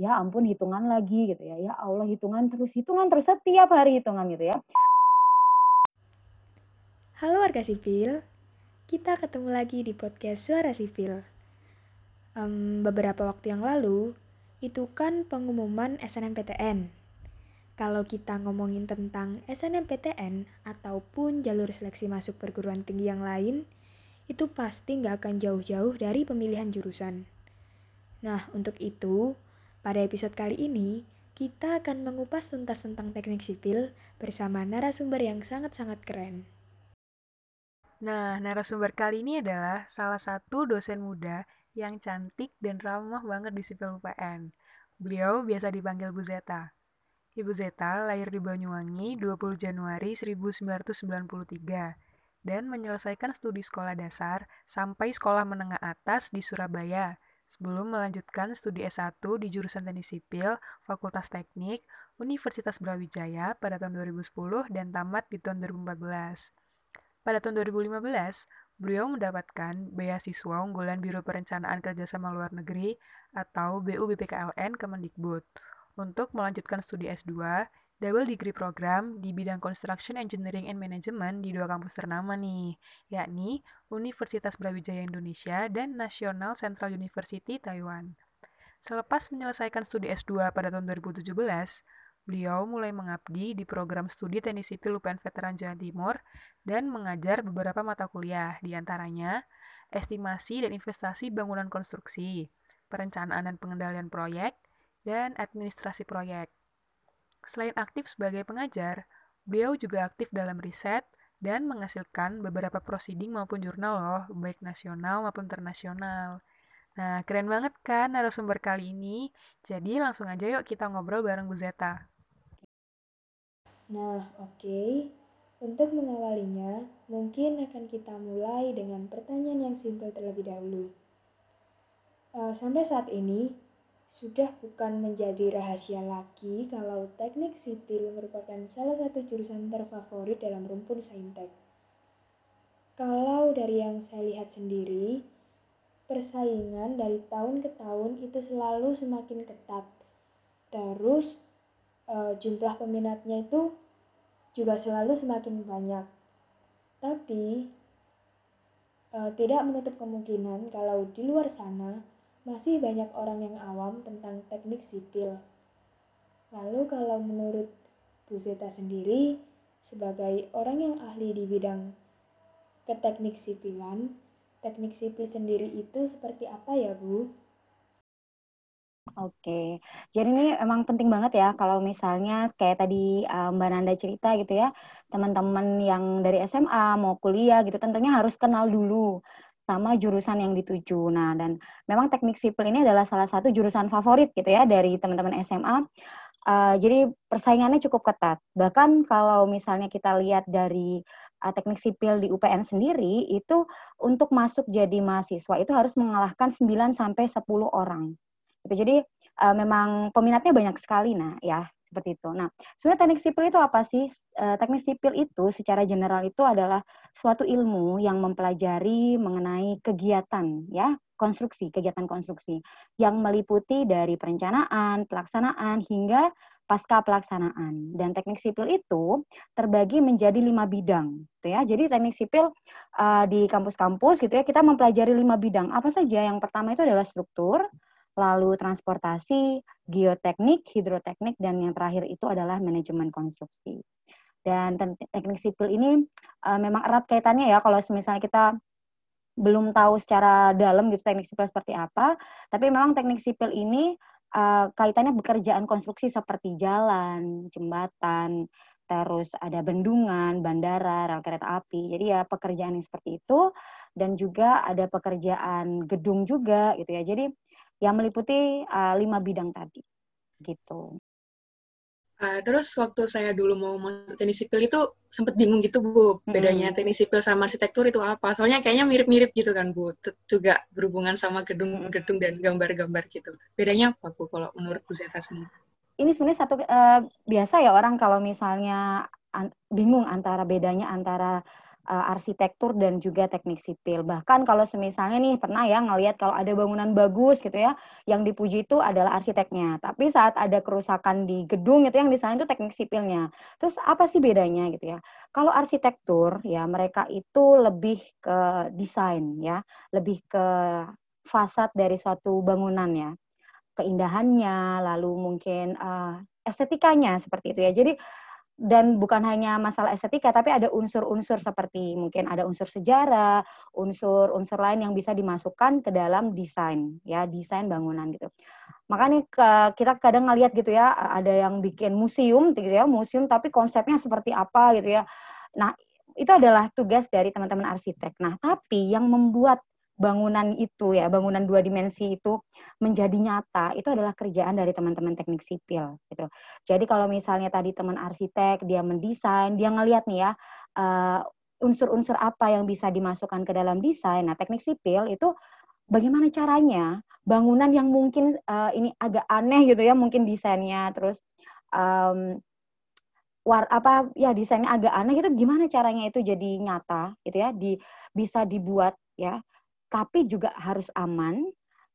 ya ampun hitungan lagi gitu ya. Ya Allah hitungan terus, hitungan terus setiap hari hitungan gitu ya. Halo warga sipil, kita ketemu lagi di podcast Suara Sipil. Um, beberapa waktu yang lalu, itu kan pengumuman SNMPTN. Kalau kita ngomongin tentang SNMPTN ataupun jalur seleksi masuk perguruan tinggi yang lain, itu pasti nggak akan jauh-jauh dari pemilihan jurusan. Nah, untuk itu, pada episode kali ini, kita akan mengupas tuntas tentang teknik sipil bersama narasumber yang sangat-sangat keren. Nah, narasumber kali ini adalah salah satu dosen muda yang cantik dan ramah banget di sipil UPN. Beliau biasa dipanggil Bu Zeta. Ibu Zeta lahir di Banyuwangi 20 Januari 1993 dan menyelesaikan studi sekolah dasar sampai sekolah menengah atas di Surabaya sebelum melanjutkan studi S1 di jurusan Teknik Sipil, Fakultas Teknik, Universitas Brawijaya pada tahun 2010 dan tamat di tahun 2014. Pada tahun 2015, beliau mendapatkan beasiswa unggulan Biro Perencanaan Kerjasama Luar Negeri atau BU BPKLN Kemendikbud untuk melanjutkan studi S2 double degree program di bidang Construction Engineering and Management di dua kampus ternama nih, yakni Universitas Brawijaya Indonesia dan National Central University Taiwan. Selepas menyelesaikan studi S2 pada tahun 2017, beliau mulai mengabdi di program studi teknik sipil UPN Veteran Jawa Timur dan mengajar beberapa mata kuliah, di antaranya estimasi dan investasi bangunan konstruksi, perencanaan dan pengendalian proyek, dan administrasi proyek. Selain aktif sebagai pengajar, beliau juga aktif dalam riset dan menghasilkan beberapa proceeding maupun jurnal loh, baik nasional maupun internasional. Nah, keren banget kan narasumber kali ini? Jadi langsung aja yuk kita ngobrol bareng Bu Zeta. Nah, oke. Okay. Untuk mengawalinya, mungkin akan kita mulai dengan pertanyaan yang simpel terlebih dahulu. Uh, sampai saat ini, sudah bukan menjadi rahasia lagi kalau teknik sipil merupakan salah satu jurusan terfavorit dalam rumpun saintek. Kalau dari yang saya lihat sendiri, persaingan dari tahun ke tahun itu selalu semakin ketat. Terus e, jumlah peminatnya itu juga selalu semakin banyak. Tapi e, tidak menutup kemungkinan kalau di luar sana masih banyak orang yang awam tentang teknik sipil. Lalu kalau menurut Bu Zeta sendiri, sebagai orang yang ahli di bidang keteknik sipilan, teknik sipil sendiri itu seperti apa ya Bu? Oke, jadi ini emang penting banget ya kalau misalnya kayak tadi uh, Mbak Nanda cerita gitu ya, teman-teman yang dari SMA mau kuliah gitu tentunya harus kenal dulu sama jurusan yang dituju. Nah, dan memang teknik sipil ini adalah salah satu jurusan favorit gitu ya dari teman-teman SMA. Uh, jadi persaingannya cukup ketat. Bahkan kalau misalnya kita lihat dari uh, teknik sipil di UPN sendiri itu untuk masuk jadi mahasiswa itu harus mengalahkan 9 sampai 10 orang. Gitu. Jadi uh, memang peminatnya banyak sekali nah ya seperti itu. Nah, sebenarnya teknik sipil itu apa sih? E, teknik sipil itu secara general itu adalah suatu ilmu yang mempelajari mengenai kegiatan ya, konstruksi, kegiatan konstruksi yang meliputi dari perencanaan, pelaksanaan hingga pasca pelaksanaan. Dan teknik sipil itu terbagi menjadi lima bidang, gitu ya. Jadi teknik sipil uh, di kampus-kampus gitu ya kita mempelajari lima bidang. Apa saja? Yang pertama itu adalah struktur, lalu transportasi, geoteknik, hidroteknik, dan yang terakhir itu adalah manajemen konstruksi. Dan teknik sipil ini uh, memang erat kaitannya ya kalau misalnya kita belum tahu secara dalam gitu teknik sipil seperti apa, tapi memang teknik sipil ini uh, kaitannya bekerjaan konstruksi seperti jalan, jembatan, terus ada bendungan, bandara, rel kereta api. Jadi ya pekerjaan yang seperti itu dan juga ada pekerjaan gedung juga gitu ya. Jadi yang meliputi uh, lima bidang tadi gitu. Uh, terus waktu saya dulu mau masuk teknik sipil itu sempat bingung gitu Bu, bedanya hmm. teknik sipil sama arsitektur itu apa? Soalnya kayaknya mirip-mirip gitu kan Bu, juga berhubungan sama gedung-gedung dan gambar-gambar gitu. Bedanya apa Bu kalau menurut Bu Zeta sendiri? Ini sebenarnya satu uh, biasa ya orang kalau misalnya an bingung antara bedanya antara uh, arsitektur dan juga teknik sipil. Bahkan kalau semisalnya nih pernah ya ngelihat kalau ada bangunan bagus gitu ya, yang dipuji itu adalah arsiteknya. Tapi saat ada kerusakan di gedung itu yang disalahin itu teknik sipilnya. Terus apa sih bedanya gitu ya? Kalau arsitektur ya mereka itu lebih ke desain ya, lebih ke fasad dari suatu bangunan ya. Keindahannya, lalu mungkin uh, estetikanya seperti itu ya. Jadi dan bukan hanya masalah estetika tapi ada unsur-unsur seperti mungkin ada unsur sejarah, unsur-unsur lain yang bisa dimasukkan ke dalam desain ya, desain bangunan gitu. Makanya ke, kita kadang ngelihat gitu ya, ada yang bikin museum gitu ya, museum tapi konsepnya seperti apa gitu ya. Nah, itu adalah tugas dari teman-teman arsitek. Nah, tapi yang membuat bangunan itu ya, bangunan dua dimensi itu menjadi nyata, itu adalah kerjaan dari teman-teman teknik sipil gitu. Jadi kalau misalnya tadi teman arsitek dia mendesain, dia ngelihat nih ya uh, unsur-unsur apa yang bisa dimasukkan ke dalam desain. Nah, teknik sipil itu bagaimana caranya bangunan yang mungkin uh, ini agak aneh gitu ya, mungkin desainnya terus um, war apa ya desainnya agak aneh itu gimana caranya itu jadi nyata gitu ya, di bisa dibuat ya tapi juga harus aman.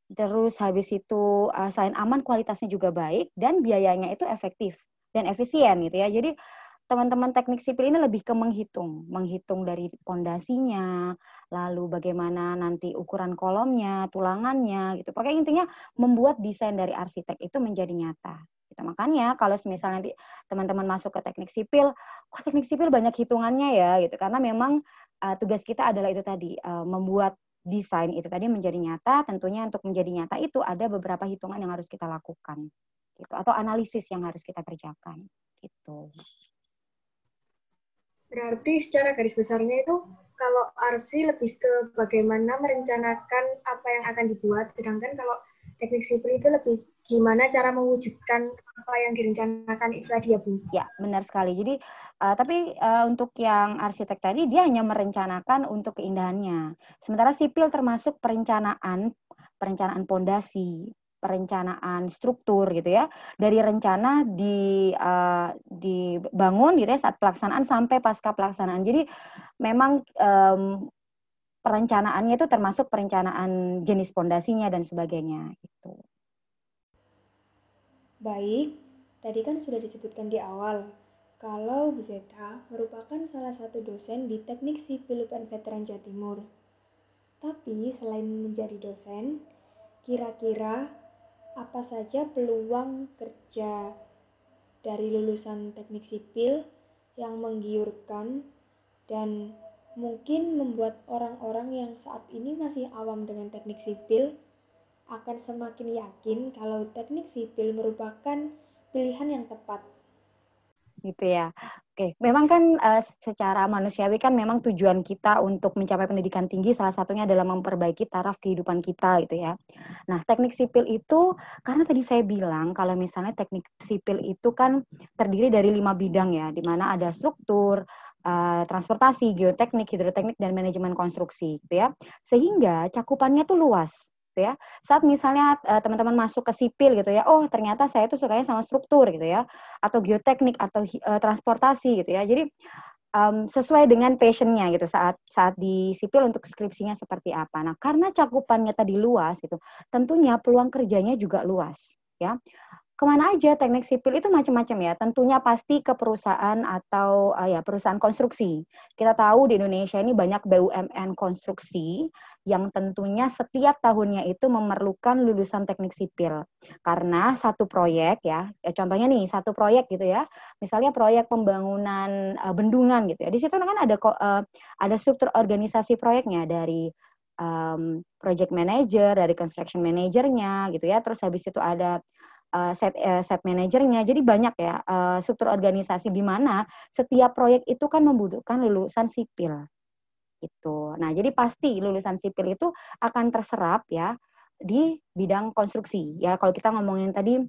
Terus habis itu uh, selain aman kualitasnya juga baik dan biayanya itu efektif dan efisien gitu ya. Jadi teman-teman teknik sipil ini lebih ke menghitung, menghitung dari pondasinya, lalu bagaimana nanti ukuran kolomnya, tulangannya gitu. Pokoknya intinya membuat desain dari arsitek itu menjadi nyata. Gitu. Makanya kalau misalnya nanti teman-teman masuk ke teknik sipil, kok teknik sipil banyak hitungannya ya gitu. Karena memang uh, tugas kita adalah itu tadi uh, membuat desain itu tadi menjadi nyata, tentunya untuk menjadi nyata itu ada beberapa hitungan yang harus kita lakukan, gitu, atau analisis yang harus kita kerjakan, gitu. Berarti secara garis besarnya itu kalau RC lebih ke bagaimana merencanakan apa yang akan dibuat, sedangkan kalau teknik sipil itu lebih gimana cara mewujudkan apa yang direncanakan itu tadi ya Bu? Ya, benar sekali. Jadi, uh, tapi uh, untuk yang arsitek tadi, dia hanya merencanakan untuk keindahannya. Sementara sipil termasuk perencanaan, perencanaan pondasi, perencanaan struktur gitu ya. Dari rencana di uh, dibangun gitu ya saat pelaksanaan sampai pasca pelaksanaan. Jadi memang um, perencanaannya itu termasuk perencanaan jenis pondasinya dan sebagainya gitu. Baik, tadi kan sudah disebutkan di awal kalau Bu Zeta merupakan salah satu dosen di Teknik Sipil UPN Veteran Jawa Timur. Tapi selain menjadi dosen, kira-kira apa saja peluang kerja dari lulusan teknik sipil yang menggiurkan dan mungkin membuat orang-orang yang saat ini masih awam dengan teknik sipil akan semakin yakin kalau teknik sipil merupakan pilihan yang tepat. Gitu ya. Oke, memang kan uh, secara manusiawi kan memang tujuan kita untuk mencapai pendidikan tinggi salah satunya adalah memperbaiki taraf kehidupan kita gitu ya. Nah, teknik sipil itu karena tadi saya bilang kalau misalnya teknik sipil itu kan terdiri dari lima bidang ya, di mana ada struktur, uh, transportasi, geoteknik, hidroteknik dan manajemen konstruksi gitu ya. Sehingga cakupannya tuh luas gitu ya. Saat misalnya uh, teman-teman masuk ke sipil gitu ya, oh ternyata saya tuh sukanya sama struktur gitu ya, atau geoteknik atau uh, transportasi gitu ya. Jadi um, sesuai dengan passionnya gitu saat saat di sipil untuk skripsinya seperti apa. Nah karena cakupannya tadi luas gitu, tentunya peluang kerjanya juga luas ya ke mana aja teknik sipil itu macam-macam ya. Tentunya pasti ke perusahaan atau uh, ya perusahaan konstruksi. Kita tahu di Indonesia ini banyak BUMN konstruksi yang tentunya setiap tahunnya itu memerlukan lulusan teknik sipil. Karena satu proyek ya, ya contohnya nih satu proyek gitu ya. Misalnya proyek pembangunan uh, bendungan gitu ya. Di situ kan ada uh, ada struktur organisasi proyeknya dari um, project manager, dari construction manajernya gitu ya. Terus habis itu ada uh, set set manajernya. Jadi banyak ya struktur organisasi di mana setiap proyek itu kan membutuhkan lulusan sipil. Gitu. Nah, jadi pasti lulusan sipil itu akan terserap ya di bidang konstruksi. Ya, kalau kita ngomongin tadi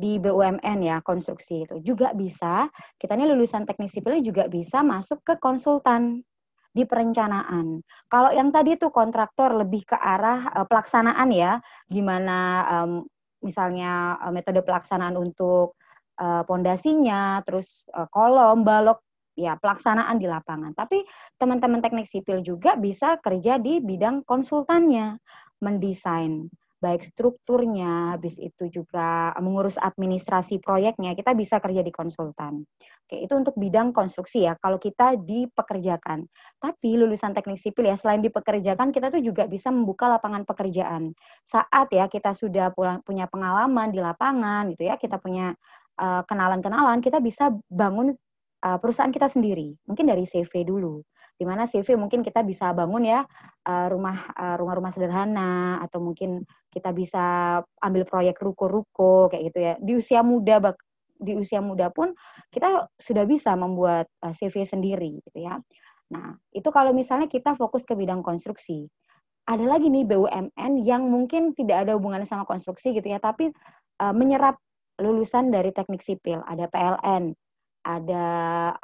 di BUMN ya konstruksi itu juga bisa kita ini lulusan teknik sipil juga bisa masuk ke konsultan di perencanaan. Kalau yang tadi itu kontraktor lebih ke arah uh, pelaksanaan ya, gimana um, misalnya uh, metode pelaksanaan untuk pondasinya, uh, terus uh, kolom, balok ya pelaksanaan di lapangan. Tapi teman-teman teknik sipil juga bisa kerja di bidang konsultannya, mendesain baik strukturnya, habis itu juga mengurus administrasi proyeknya, kita bisa kerja di konsultan. Oke, itu untuk bidang konstruksi ya, kalau kita dipekerjakan. Tapi lulusan teknik sipil ya, selain dipekerjakan, kita tuh juga bisa membuka lapangan pekerjaan. Saat ya kita sudah punya pengalaman di lapangan gitu ya, kita punya eh, kenalan-kenalan, kita bisa bangun uh, perusahaan kita sendiri. Mungkin dari CV dulu di mana CV mungkin kita bisa bangun ya rumah uh, rumah-rumah sederhana atau mungkin kita bisa ambil proyek ruko-ruko kayak gitu ya. Di usia muda di usia muda pun kita sudah bisa membuat CV sendiri gitu ya. Nah itu kalau misalnya kita fokus ke bidang konstruksi. Ada lagi nih BUMN yang mungkin tidak ada hubungannya sama konstruksi gitu ya tapi menyerap lulusan dari teknik sipil. Ada PLN ada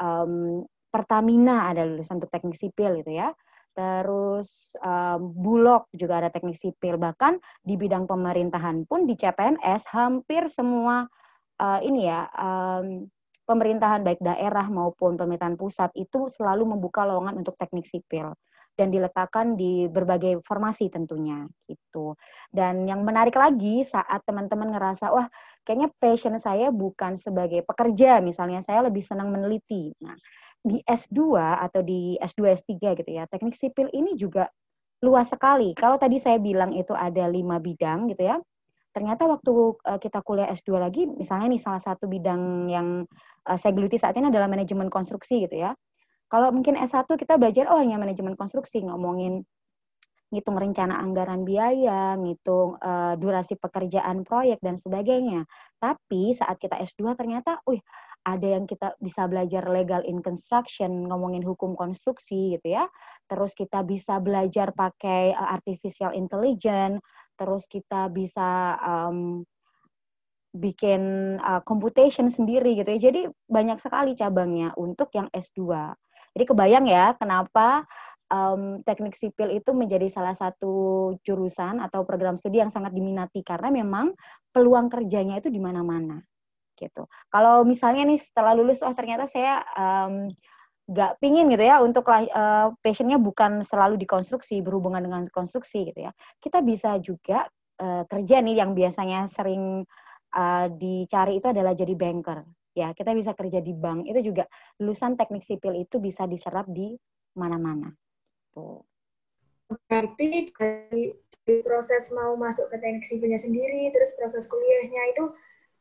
um, Pertamina ada lulusan untuk teknik sipil gitu ya. Terus um, Bulog juga ada teknik sipil. Bahkan di bidang pemerintahan pun di CPNS hampir semua uh, ini ya um, pemerintahan baik daerah maupun pemerintahan pusat itu selalu membuka lowongan untuk teknik sipil dan diletakkan di berbagai formasi tentunya gitu. Dan yang menarik lagi saat teman-teman ngerasa wah kayaknya passion saya bukan sebagai pekerja misalnya saya lebih senang meneliti. Nah, di S2 atau di S2 S3 gitu ya, teknik sipil ini juga luas sekali. Kalau tadi saya bilang itu ada lima bidang gitu ya, ternyata waktu uh, kita kuliah S2 lagi, misalnya nih salah satu bidang yang uh, saya geluti saat ini adalah manajemen konstruksi gitu ya. Kalau mungkin S1 kita belajar, oh hanya manajemen konstruksi, ngomongin ngitung rencana anggaran biaya, ngitung uh, durasi pekerjaan proyek dan sebagainya. Tapi saat kita S2 ternyata, wih, ada yang kita bisa belajar legal in construction, ngomongin hukum konstruksi gitu ya. Terus kita bisa belajar pakai uh, artificial intelligence, terus kita bisa um, bikin uh, computation sendiri gitu ya. Jadi banyak sekali cabangnya untuk yang S2. Jadi kebayang ya kenapa um, teknik sipil itu menjadi salah satu jurusan atau program studi yang sangat diminati karena memang peluang kerjanya itu di mana-mana gitu. Kalau misalnya nih setelah lulus, oh ternyata saya um, gak pingin gitu ya untuk uh, passionnya bukan selalu di konstruksi berhubungan dengan konstruksi gitu ya. Kita bisa juga uh, kerja nih yang biasanya sering uh, dicari itu adalah jadi banker. Ya, kita bisa kerja di bank. Itu juga lulusan teknik sipil itu bisa diserap di mana-mana. Tuh. Berarti dari, dari proses mau masuk ke teknik sipilnya sendiri, terus proses kuliahnya itu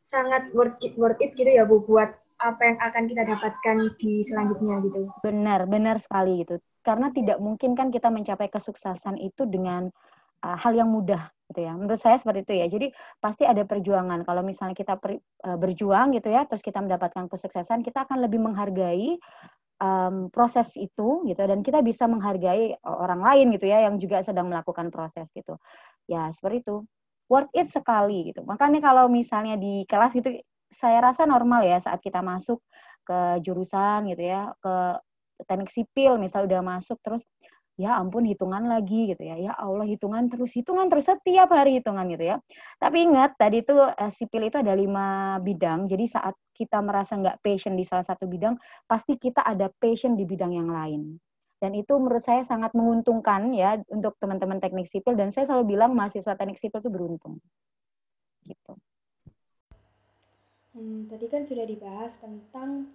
sangat worth it, worth it gitu ya Bu buat apa yang akan kita dapatkan di selanjutnya gitu. Benar, benar sekali gitu. Karena tidak mungkin kan kita mencapai kesuksesan itu dengan uh, hal yang mudah gitu ya. Menurut saya seperti itu ya. Jadi pasti ada perjuangan. Kalau misalnya kita per, uh, berjuang gitu ya, terus kita mendapatkan kesuksesan, kita akan lebih menghargai um, proses itu gitu dan kita bisa menghargai orang lain gitu ya yang juga sedang melakukan proses gitu. Ya, seperti itu worth it sekali gitu. Makanya kalau misalnya di kelas gitu saya rasa normal ya saat kita masuk ke jurusan gitu ya, ke teknik sipil misal udah masuk terus ya ampun hitungan lagi gitu ya. Ya Allah hitungan terus hitungan terus setiap hari hitungan gitu ya. Tapi ingat tadi itu eh, sipil itu ada lima bidang. Jadi saat kita merasa nggak passion di salah satu bidang, pasti kita ada passion di bidang yang lain. Dan itu menurut saya sangat menguntungkan ya untuk teman-teman teknik sipil dan saya selalu bilang mahasiswa teknik sipil itu beruntung. Gitu. Hmm, tadi kan sudah dibahas tentang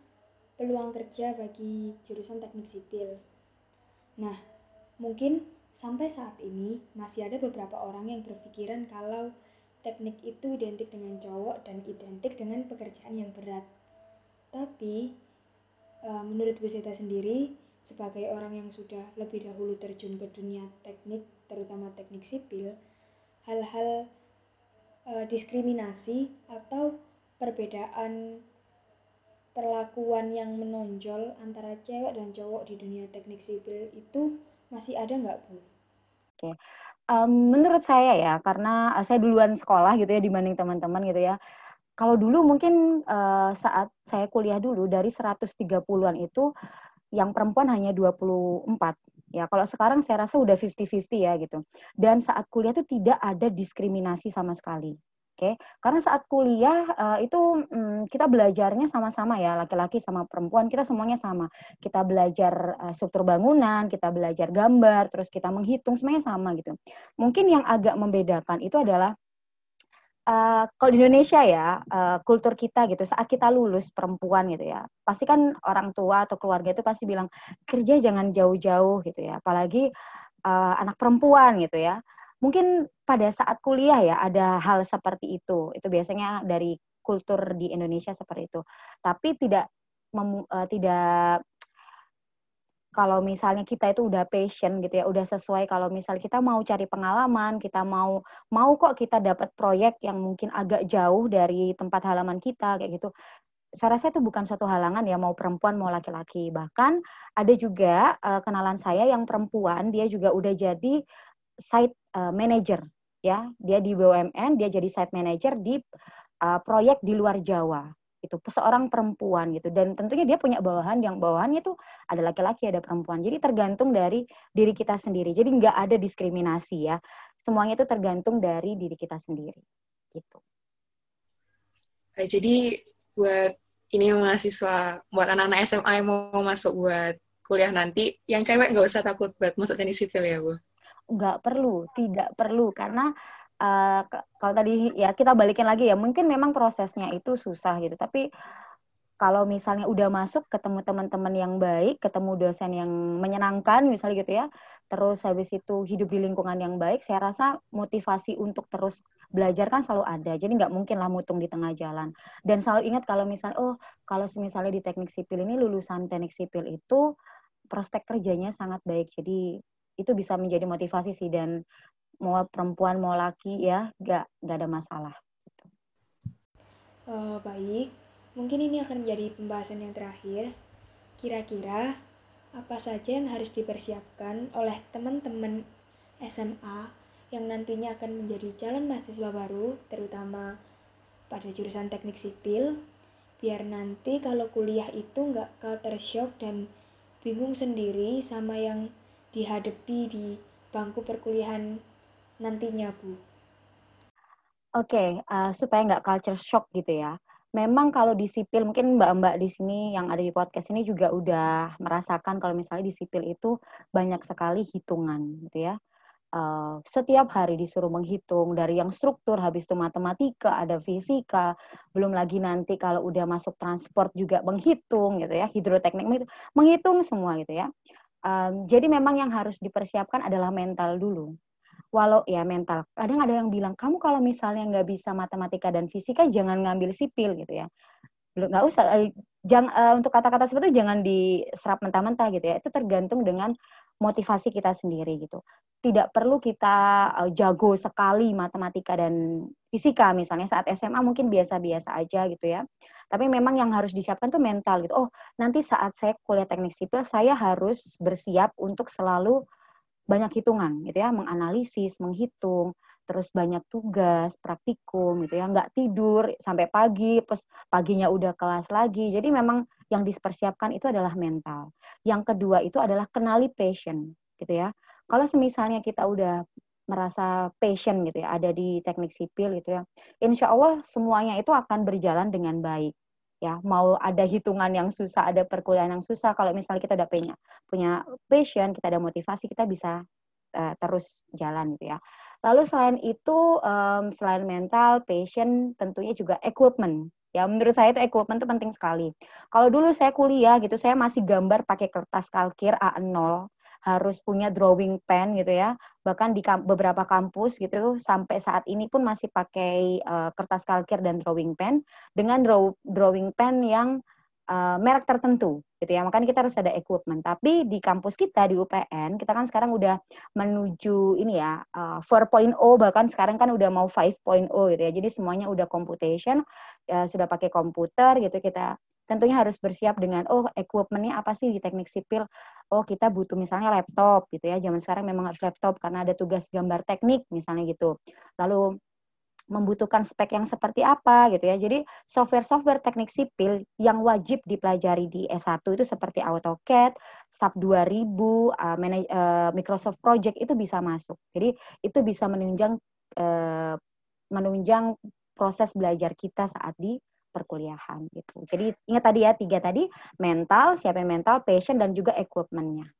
peluang kerja bagi jurusan teknik sipil. Nah, mungkin sampai saat ini masih ada beberapa orang yang berpikiran kalau teknik itu identik dengan cowok dan identik dengan pekerjaan yang berat. Tapi, eh, menurut Bu Zeta sendiri, sebagai orang yang sudah lebih dahulu terjun ke dunia teknik, terutama teknik sipil, hal-hal e, diskriminasi atau perbedaan perlakuan yang menonjol antara cewek dan cowok di dunia teknik sipil itu masih ada nggak Bu? Oke, um, menurut saya ya karena saya duluan sekolah gitu ya dibanding teman-teman gitu ya. Kalau dulu mungkin uh, saat saya kuliah dulu dari 130-an itu yang perempuan hanya 24. Ya, kalau sekarang saya rasa udah 50-50 ya gitu. Dan saat kuliah itu tidak ada diskriminasi sama sekali. Oke, karena saat kuliah uh, itu um, kita belajarnya sama-sama ya, laki-laki sama perempuan kita semuanya sama. Kita belajar uh, struktur bangunan, kita belajar gambar, terus kita menghitung semuanya sama gitu. Mungkin yang agak membedakan itu adalah uh, kalau di Indonesia ya uh, kultur kita gitu saat kita lulus perempuan gitu ya pasti kan orang tua atau keluarga itu pasti bilang kerja jangan jauh-jauh gitu ya apalagi uh, anak perempuan gitu ya mungkin pada saat kuliah ya ada hal seperti itu. Itu biasanya dari kultur di Indonesia seperti itu. Tapi tidak mem, uh, tidak kalau misalnya kita itu udah passion gitu ya, udah sesuai kalau misal kita mau cari pengalaman, kita mau mau kok kita dapat proyek yang mungkin agak jauh dari tempat halaman kita kayak gitu. Saya rasa itu bukan suatu halangan ya mau perempuan mau laki-laki. Bahkan ada juga uh, kenalan saya yang perempuan, dia juga udah jadi site uh, manager ya. Dia di BUMN dia jadi site manager di uh, proyek di luar Jawa itu seorang perempuan gitu. Dan tentunya dia punya bawahan yang bawahannya itu ada laki-laki ada perempuan. Jadi tergantung dari diri kita sendiri. Jadi nggak ada diskriminasi ya. Semuanya itu tergantung dari diri kita sendiri gitu. Jadi buat ini mahasiswa buat anak-anak SMA yang mau masuk buat kuliah nanti yang cewek nggak usah takut buat masuk teknik sipil ya bu nggak perlu, tidak perlu karena uh, kalau tadi ya kita balikin lagi ya mungkin memang prosesnya itu susah gitu tapi kalau misalnya udah masuk ketemu teman-teman yang baik, ketemu dosen yang menyenangkan misalnya gitu ya, terus habis itu hidup di lingkungan yang baik, saya rasa motivasi untuk terus belajar kan selalu ada. Jadi nggak mungkin lah mutung di tengah jalan. Dan selalu ingat kalau misalnya, oh kalau misalnya di teknik sipil ini lulusan teknik sipil itu prospek kerjanya sangat baik. Jadi itu bisa menjadi motivasi sih dan mau perempuan mau laki ya gak gak ada masalah. Uh, baik, mungkin ini akan menjadi pembahasan yang terakhir. Kira-kira apa saja yang harus dipersiapkan oleh teman-teman SMA yang nantinya akan menjadi calon mahasiswa baru, terutama pada jurusan teknik sipil, biar nanti kalau kuliah itu nggak culture shock dan bingung sendiri sama yang dihadapi di bangku perkuliahan nantinya, Bu? Oke, okay, uh, eh, supaya nggak culture shock gitu ya. Memang kalau di sipil, mungkin mbak-mbak di sini yang ada di podcast ini juga udah merasakan kalau misalnya di sipil itu banyak sekali hitungan gitu ya. Uh, setiap hari disuruh menghitung dari yang struktur, habis itu matematika, ada fisika, belum lagi nanti kalau udah masuk transport juga menghitung gitu ya, hidroteknik menghitung semua gitu ya. Um, jadi memang yang harus dipersiapkan adalah mental dulu. Walau ya mental. Kadang ada yang bilang kamu kalau misalnya nggak bisa matematika dan fisika jangan ngambil sipil gitu ya. Nggak usah. Eh, jangan uh, untuk kata-kata seperti itu jangan diserap mentah-mentah gitu ya. Itu tergantung dengan motivasi kita sendiri gitu. Tidak perlu kita uh, jago sekali matematika dan fisika misalnya saat SMA mungkin biasa-biasa aja gitu ya. Tapi memang yang harus disiapkan tuh mental gitu. Oh, nanti saat saya kuliah teknik sipil, saya harus bersiap untuk selalu banyak hitungan gitu ya, menganalisis, menghitung, terus banyak tugas, praktikum gitu ya, nggak tidur sampai pagi, pas paginya udah kelas lagi. Jadi memang yang dipersiapkan itu adalah mental. Yang kedua itu adalah kenali passion gitu ya. Kalau semisalnya kita udah merasa passion gitu ya ada di teknik sipil gitu ya insya Allah semuanya itu akan berjalan dengan baik ya mau ada hitungan yang susah ada perkuliahan yang susah kalau misalnya kita udah punya punya passion kita ada motivasi kita bisa uh, terus jalan gitu ya. Lalu selain itu um, selain mental passion tentunya juga equipment. Ya menurut saya itu equipment itu penting sekali. Kalau dulu saya kuliah gitu saya masih gambar pakai kertas kalkir A0 harus punya drawing pen gitu ya. Bahkan di kam beberapa kampus gitu sampai saat ini pun masih pakai uh, kertas kalkir dan drawing pen dengan draw drawing pen yang uh, merek tertentu gitu ya. Makanya kita harus ada equipment. Tapi di kampus kita di UPN kita kan sekarang udah menuju ini ya uh, 4.0 bahkan sekarang kan udah mau 5.0 gitu ya. Jadi semuanya udah computation ya, sudah pakai komputer gitu kita tentunya harus bersiap dengan oh equipmentnya apa sih di teknik sipil oh kita butuh misalnya laptop gitu ya zaman sekarang memang harus laptop karena ada tugas gambar teknik misalnya gitu lalu membutuhkan spek yang seperti apa gitu ya. Jadi software-software teknik sipil yang wajib dipelajari di S1 itu seperti AutoCAD, SAP 2000, uh, uh, Microsoft Project itu bisa masuk. Jadi itu bisa menunjang uh, menunjang proses belajar kita saat di perkuliahan gitu. Jadi ingat tadi ya tiga tadi mental, siapin mental, passion dan juga equipmentnya.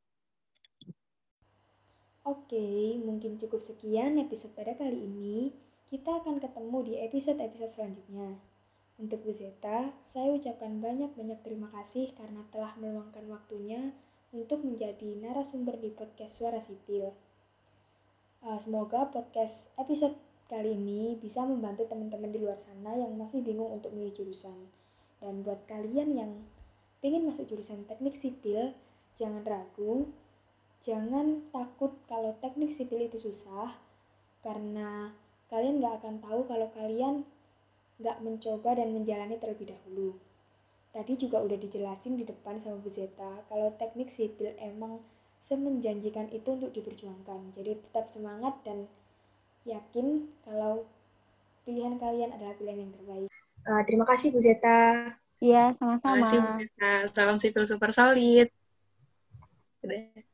Oke, mungkin cukup sekian episode pada kali ini. Kita akan ketemu di episode-episode selanjutnya. Untuk Bu Zeta, saya ucapkan banyak-banyak terima kasih karena telah meluangkan waktunya untuk menjadi narasumber di podcast Suara Sipil. Uh, semoga podcast episode kali ini bisa membantu teman-teman di luar sana yang masih bingung untuk milih jurusan. Dan buat kalian yang ingin masuk jurusan teknik sipil, jangan ragu, jangan takut kalau teknik sipil itu susah, karena kalian nggak akan tahu kalau kalian nggak mencoba dan menjalani terlebih dahulu. Tadi juga udah dijelasin di depan sama Bu Zeta kalau teknik sipil emang semenjanjikan itu untuk diperjuangkan. Jadi tetap semangat dan yakin kalau pilihan kalian adalah pilihan yang terbaik. Uh, terima kasih Bu Zeta. Iya, sama-sama. Terima kasih Bu Zeta. Salam sipil super solid. Udah.